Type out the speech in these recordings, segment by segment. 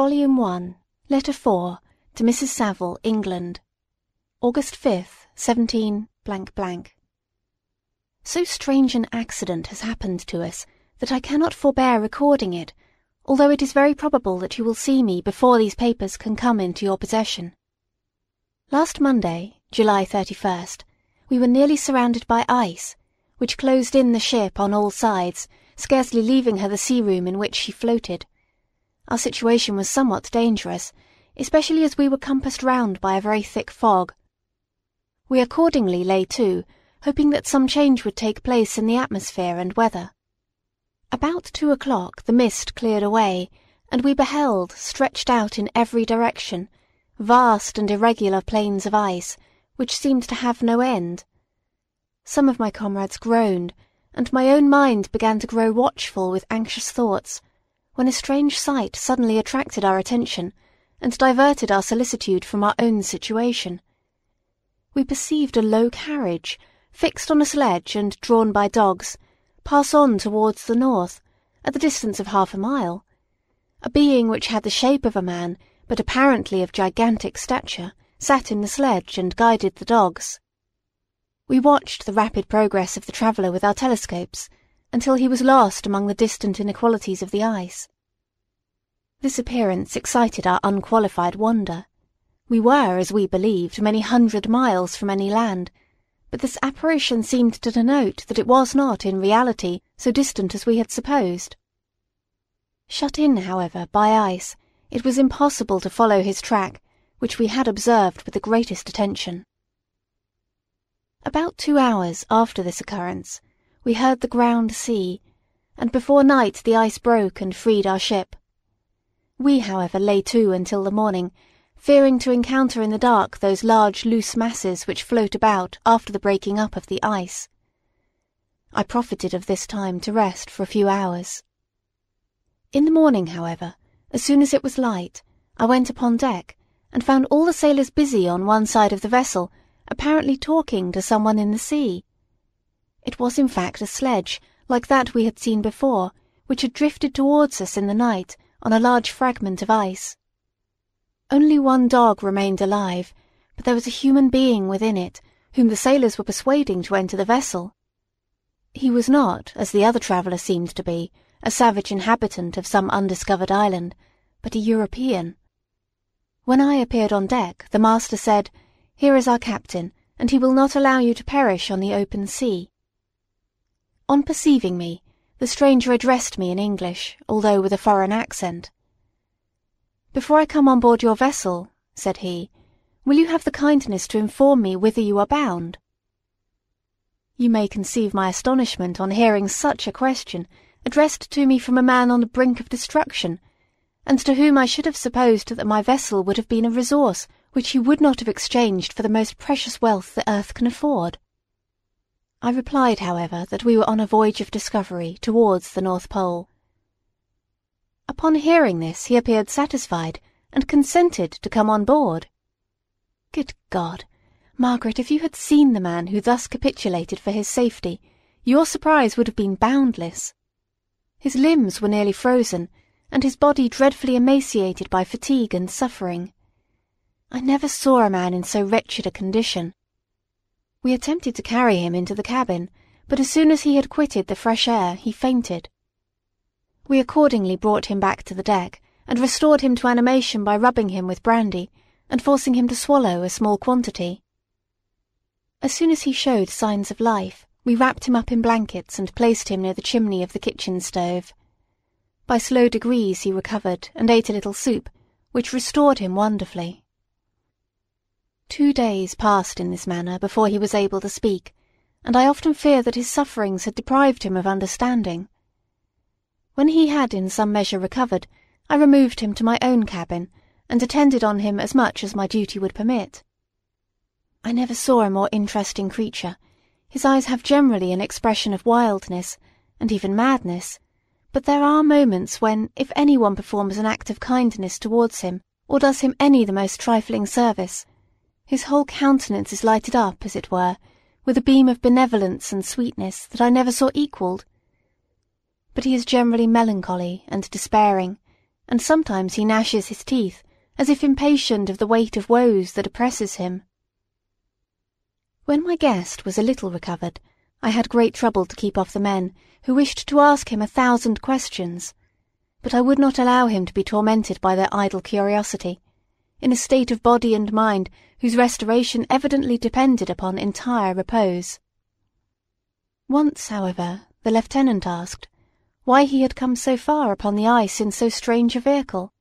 Volume 1, Letter 4, to Mrs. Saville, England. August 5th, 17 So strange an accident has happened to us that I cannot forbear recording it, although it is very probable that you will see me before these papers can come into your possession. Last Monday, July 31st, we were nearly surrounded by ice, which closed in the ship on all sides, scarcely leaving her the sea room in which she floated. Our situation was somewhat dangerous, especially as we were compassed round by a very thick fog. We accordingly lay to, hoping that some change would take place in the atmosphere and weather. About two o'clock the mist cleared away, and we beheld, stretched out in every direction, vast and irregular plains of ice, which seemed to have no end. Some of my comrades groaned, and my own mind began to grow watchful with anxious thoughts when a strange sight suddenly attracted our attention and diverted our solicitude from our own situation. We perceived a low carriage, fixed on a sledge and drawn by dogs, pass on towards the north, at the distance of half a mile. A being which had the shape of a man, but apparently of gigantic stature, sat in the sledge and guided the dogs. We watched the rapid progress of the traveller with our telescopes, until he was lost among the distant inequalities of the ice. This appearance excited our unqualified wonder. We were, as we believed, many hundred miles from any land, but this apparition seemed to denote that it was not in reality so distant as we had supposed. Shut in, however, by ice, it was impossible to follow his track, which we had observed with the greatest attention. About two hours after this occurrence, we heard the ground sea, and before night the ice broke and freed our ship. We, however, lay to until the morning, fearing to encounter in the dark those large loose masses which float about after the breaking up of the ice. I profited of this time to rest for a few hours. In the morning, however, as soon as it was light, I went upon deck, and found all the sailors busy on one side of the vessel, apparently talking to someone in the sea. It was in fact a sledge, like that we had seen before, which had drifted towards us in the night on a large fragment of ice. Only one dog remained alive, but there was a human being within it, whom the sailors were persuading to enter the vessel. He was not, as the other traveller seemed to be, a savage inhabitant of some undiscovered island, but a European. When I appeared on deck, the master said, Here is our captain, and he will not allow you to perish on the open sea. On perceiving me, the stranger addressed me in English, although with a foreign accent. Before I come on board your vessel, said he, will you have the kindness to inform me whither you are bound? You may conceive my astonishment on hearing such a question addressed to me from a man on the brink of destruction, and to whom I should have supposed that my vessel would have been a resource which he would not have exchanged for the most precious wealth the earth can afford. I replied, however, that we were on a voyage of discovery towards the North Pole. Upon hearing this he appeared satisfied, and consented to come on board. Good God! Margaret, if you had seen the man who thus capitulated for his safety, your surprise would have been boundless. His limbs were nearly frozen, and his body dreadfully emaciated by fatigue and suffering. I never saw a man in so wretched a condition. We attempted to carry him into the cabin, but as soon as he had quitted the fresh air he fainted. We accordingly brought him back to the deck, and restored him to animation by rubbing him with brandy, and forcing him to swallow a small quantity. As soon as he showed signs of life, we wrapped him up in blankets and placed him near the chimney of the kitchen stove. By slow degrees he recovered and ate a little soup, which restored him wonderfully. Two days passed in this manner before he was able to speak, and I often fear that his sufferings had deprived him of understanding. When he had in some measure recovered, I removed him to my own cabin, and attended on him as much as my duty would permit. I never saw a more interesting creature. His eyes have generally an expression of wildness, and even madness, but there are moments when, if any one performs an act of kindness towards him, or does him any the most trifling service, his whole countenance is lighted up, as it were, with a beam of benevolence and sweetness that I never saw equalled. But he is generally melancholy and despairing, and sometimes he gnashes his teeth as if impatient of the weight of woes that oppresses him. When my guest was a little recovered, I had great trouble to keep off the men who wished to ask him a thousand questions, but I would not allow him to be tormented by their idle curiosity, in a state of body and mind whose restoration evidently depended upon entire repose. Once, however, the lieutenant asked why he had come so far upon the ice in so strange a vehicle.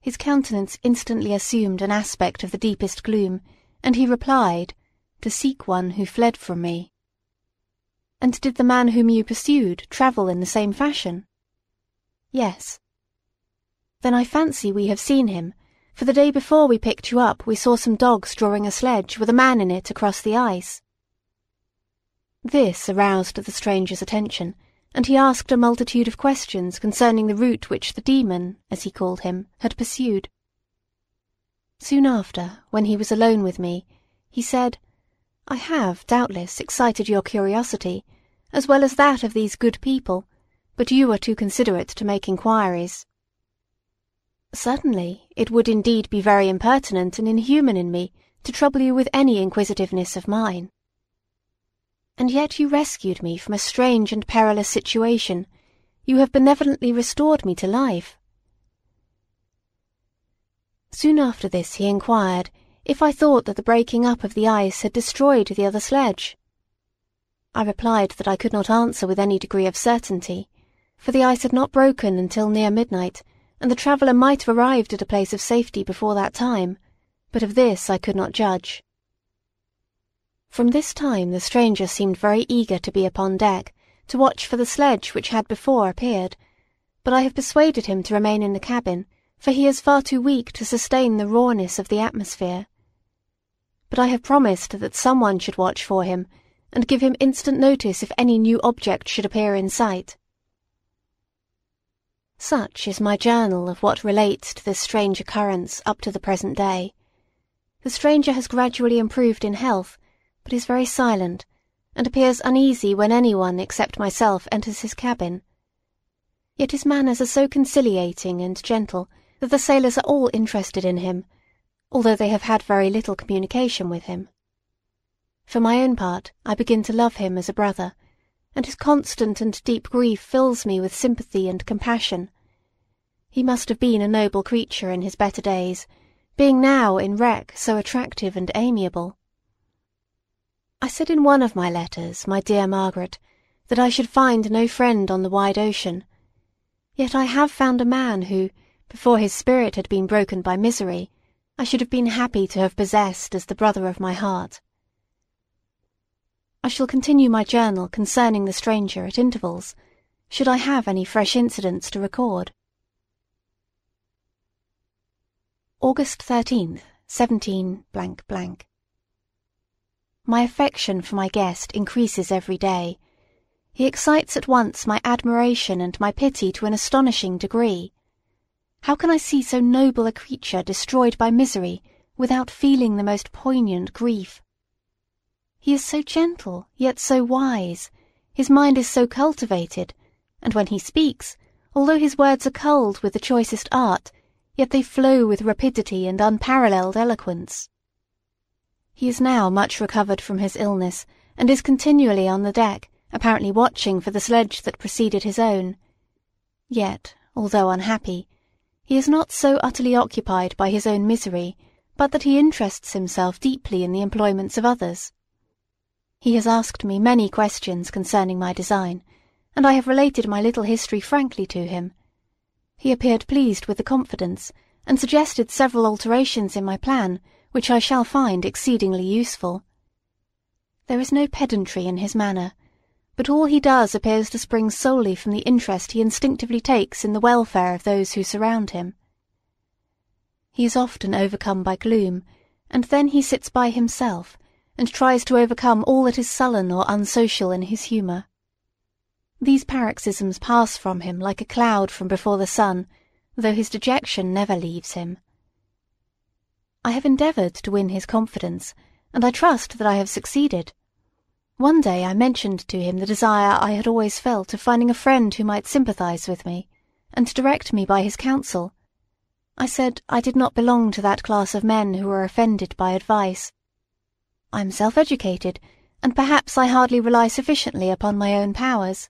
His countenance instantly assumed an aspect of the deepest gloom, and he replied, to seek one who fled from me. And did the man whom you pursued travel in the same fashion? Yes. Then I fancy we have seen him, for the day before we picked you up we saw some dogs drawing a sledge with a man in it across the ice. This aroused the stranger's attention, and he asked a multitude of questions concerning the route which the demon, as he called him, had pursued. Soon after, when he was alone with me, he said, I have, doubtless, excited your curiosity, as well as that of these good people, but you are too considerate to make inquiries. Certainly, it would indeed be very impertinent and inhuman in me to trouble you with any inquisitiveness of mine and yet you rescued me from a strange and perilous situation. You have benevolently restored me to life. Soon after this he inquired if I thought that the breaking up of the ice had destroyed the other sledge. I replied that I could not answer with any degree of certainty, for the ice had not broken until near midnight, and the traveller might have arrived at a place of safety before that time, but of this I could not judge. From this time the stranger seemed very eager to be upon deck, to watch for the sledge which had before appeared, but I have persuaded him to remain in the cabin, for he is far too weak to sustain the rawness of the atmosphere. But I have promised that some one should watch for him, and give him instant notice if any new object should appear in sight. Such is my journal of what relates to this strange occurrence up to the present day. The stranger has gradually improved in health, but is very silent, and appears uneasy when any one except myself enters his cabin. Yet his manners are so conciliating and gentle that the sailors are all interested in him, although they have had very little communication with him. For my own part, I begin to love him as a brother, and his constant and deep grief fills me with sympathy and compassion. He must have been a noble creature in his better days, being now in wreck so attractive and amiable. I said in one of my letters, my dear Margaret, that I should find no friend on the wide ocean. Yet I have found a man who, before his spirit had been broken by misery, I should have been happy to have possessed as the brother of my heart. I shall continue my journal concerning the stranger at intervals, should I have any fresh incidents to record. August 13th, 17 blank blank. My affection for my guest increases every day. He excites at once my admiration and my pity to an astonishing degree. How can I see so noble a creature destroyed by misery without feeling the most poignant grief? He is so gentle, yet so wise. His mind is so cultivated, and when he speaks, although his words are culled with the choicest art, yet they flow with rapidity and unparalleled eloquence. He is now much recovered from his illness, and is continually on the deck, apparently watching for the sledge that preceded his own. Yet, although unhappy, he is not so utterly occupied by his own misery, but that he interests himself deeply in the employments of others. He has asked me many questions concerning my design, and I have related my little history frankly to him. He appeared pleased with the confidence, and suggested several alterations in my plan, which I shall find exceedingly useful. There is no pedantry in his manner, but all he does appears to spring solely from the interest he instinctively takes in the welfare of those who surround him. He is often overcome by gloom, and then he sits by himself and tries to overcome all that is sullen or unsocial in his humour. These paroxysms pass from him like a cloud from before the sun, though his dejection never leaves him. I have endeavoured to win his confidence, and I trust that I have succeeded. One day I mentioned to him the desire I had always felt of finding a friend who might sympathize with me, and direct me by his counsel. I said I did not belong to that class of men who are offended by advice. I am self-educated, and perhaps I hardly rely sufficiently upon my own powers.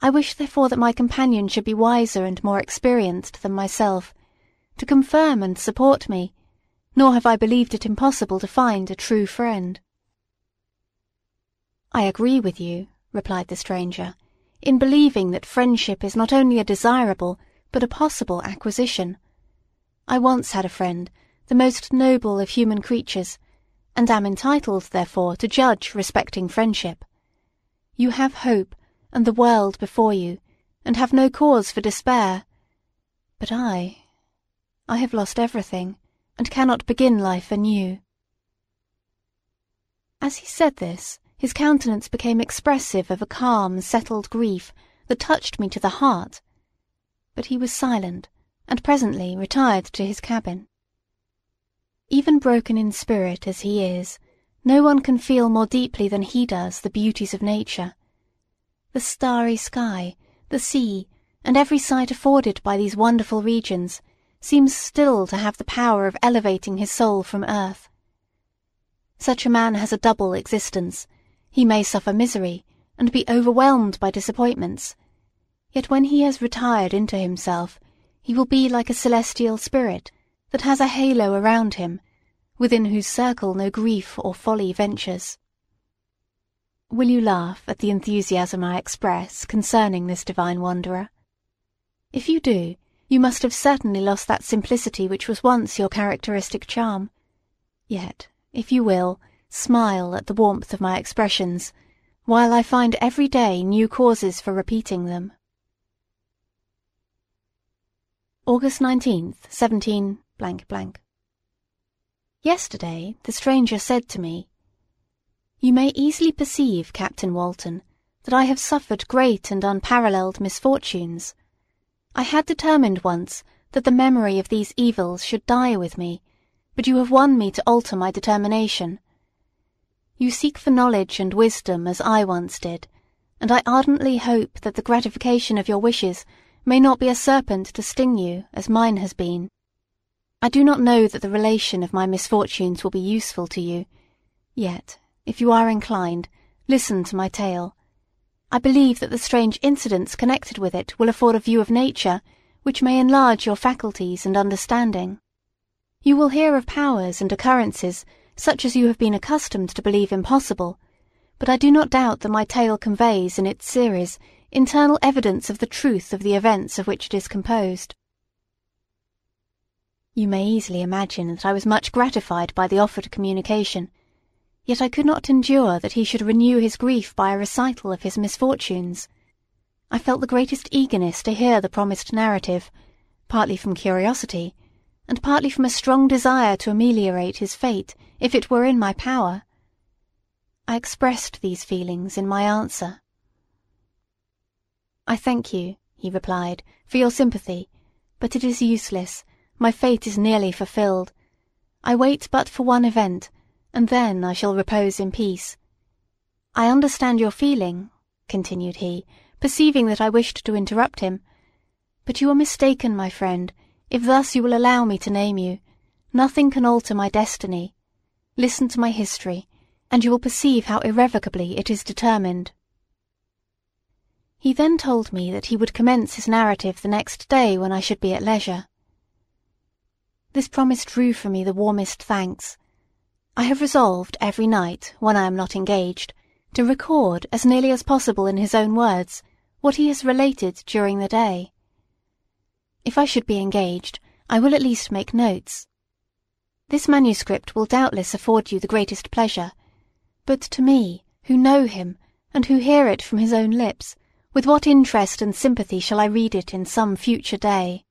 I wish therefore that my companion should be wiser and more experienced than myself, to confirm and support me, nor have I believed it impossible to find a true friend. I agree with you, replied the stranger, in believing that friendship is not only a desirable, but a possible acquisition. I once had a friend, the most noble of human creatures, and am entitled, therefore, to judge respecting friendship. You have hope, and the world before you, and have no cause for despair. But I, I have lost everything, and cannot begin life anew. As he said this, his countenance became expressive of a calm, settled grief that touched me to the heart. But he was silent, and presently retired to his cabin. Even broken in spirit as he is, no one can feel more deeply than he does the beauties of nature. The starry sky, the sea, and every sight afforded by these wonderful regions seems still to have the power of elevating his soul from earth. Such a man has a double existence. He may suffer misery, and be overwhelmed by disappointments, yet when he has retired into himself, he will be like a celestial spirit that has a halo around him, within whose circle no grief or folly ventures. Will you laugh at the enthusiasm I express concerning this divine wanderer? If you do, you must have certainly lost that simplicity which was once your characteristic charm. Yet, if you will, smile at the warmth of my expressions, while I find every day new causes for repeating them. August 19th, 17 Yesterday the stranger said to me, You may easily perceive, Captain Walton, that I have suffered great and unparalleled misfortunes. I had determined once that the memory of these evils should die with me, but you have won me to alter my determination. You seek for knowledge and wisdom as I once did, and I ardently hope that the gratification of your wishes may not be a serpent to sting you as mine has been. I do not know that the relation of my misfortunes will be useful to you, yet, if you are inclined, listen to my tale. I believe that the strange incidents connected with it will afford a view of nature which may enlarge your faculties and understanding. You will hear of powers and occurrences such as you have been accustomed to believe impossible, but I do not doubt that my tale conveys in its series internal evidence of the truth of the events of which it is composed. You may easily imagine that I was much gratified by the offered communication, yet I could not endure that he should renew his grief by a recital of his misfortunes. I felt the greatest eagerness to hear the promised narrative, partly from curiosity, and partly from a strong desire to ameliorate his fate, if it were in my power. I expressed these feelings in my answer. I thank you, he replied, for your sympathy, but it is useless. My fate is nearly fulfilled. I wait but for one event, and then I shall repose in peace. I understand your feeling, continued he, perceiving that I wished to interrupt him. But you are mistaken, my friend, if thus you will allow me to name you. Nothing can alter my destiny. Listen to my history, and you will perceive how irrevocably it is determined. He then told me that he would commence his narrative the next day when I should be at leisure. This promise drew from me the warmest thanks. I have resolved every night, when I am not engaged, to record as nearly as possible in his own words what he has related during the day. If I should be engaged, I will at least make notes. This manuscript will doubtless afford you the greatest pleasure, but to me, who know him, and who hear it from his own lips, with what interest and sympathy shall I read it in some future day?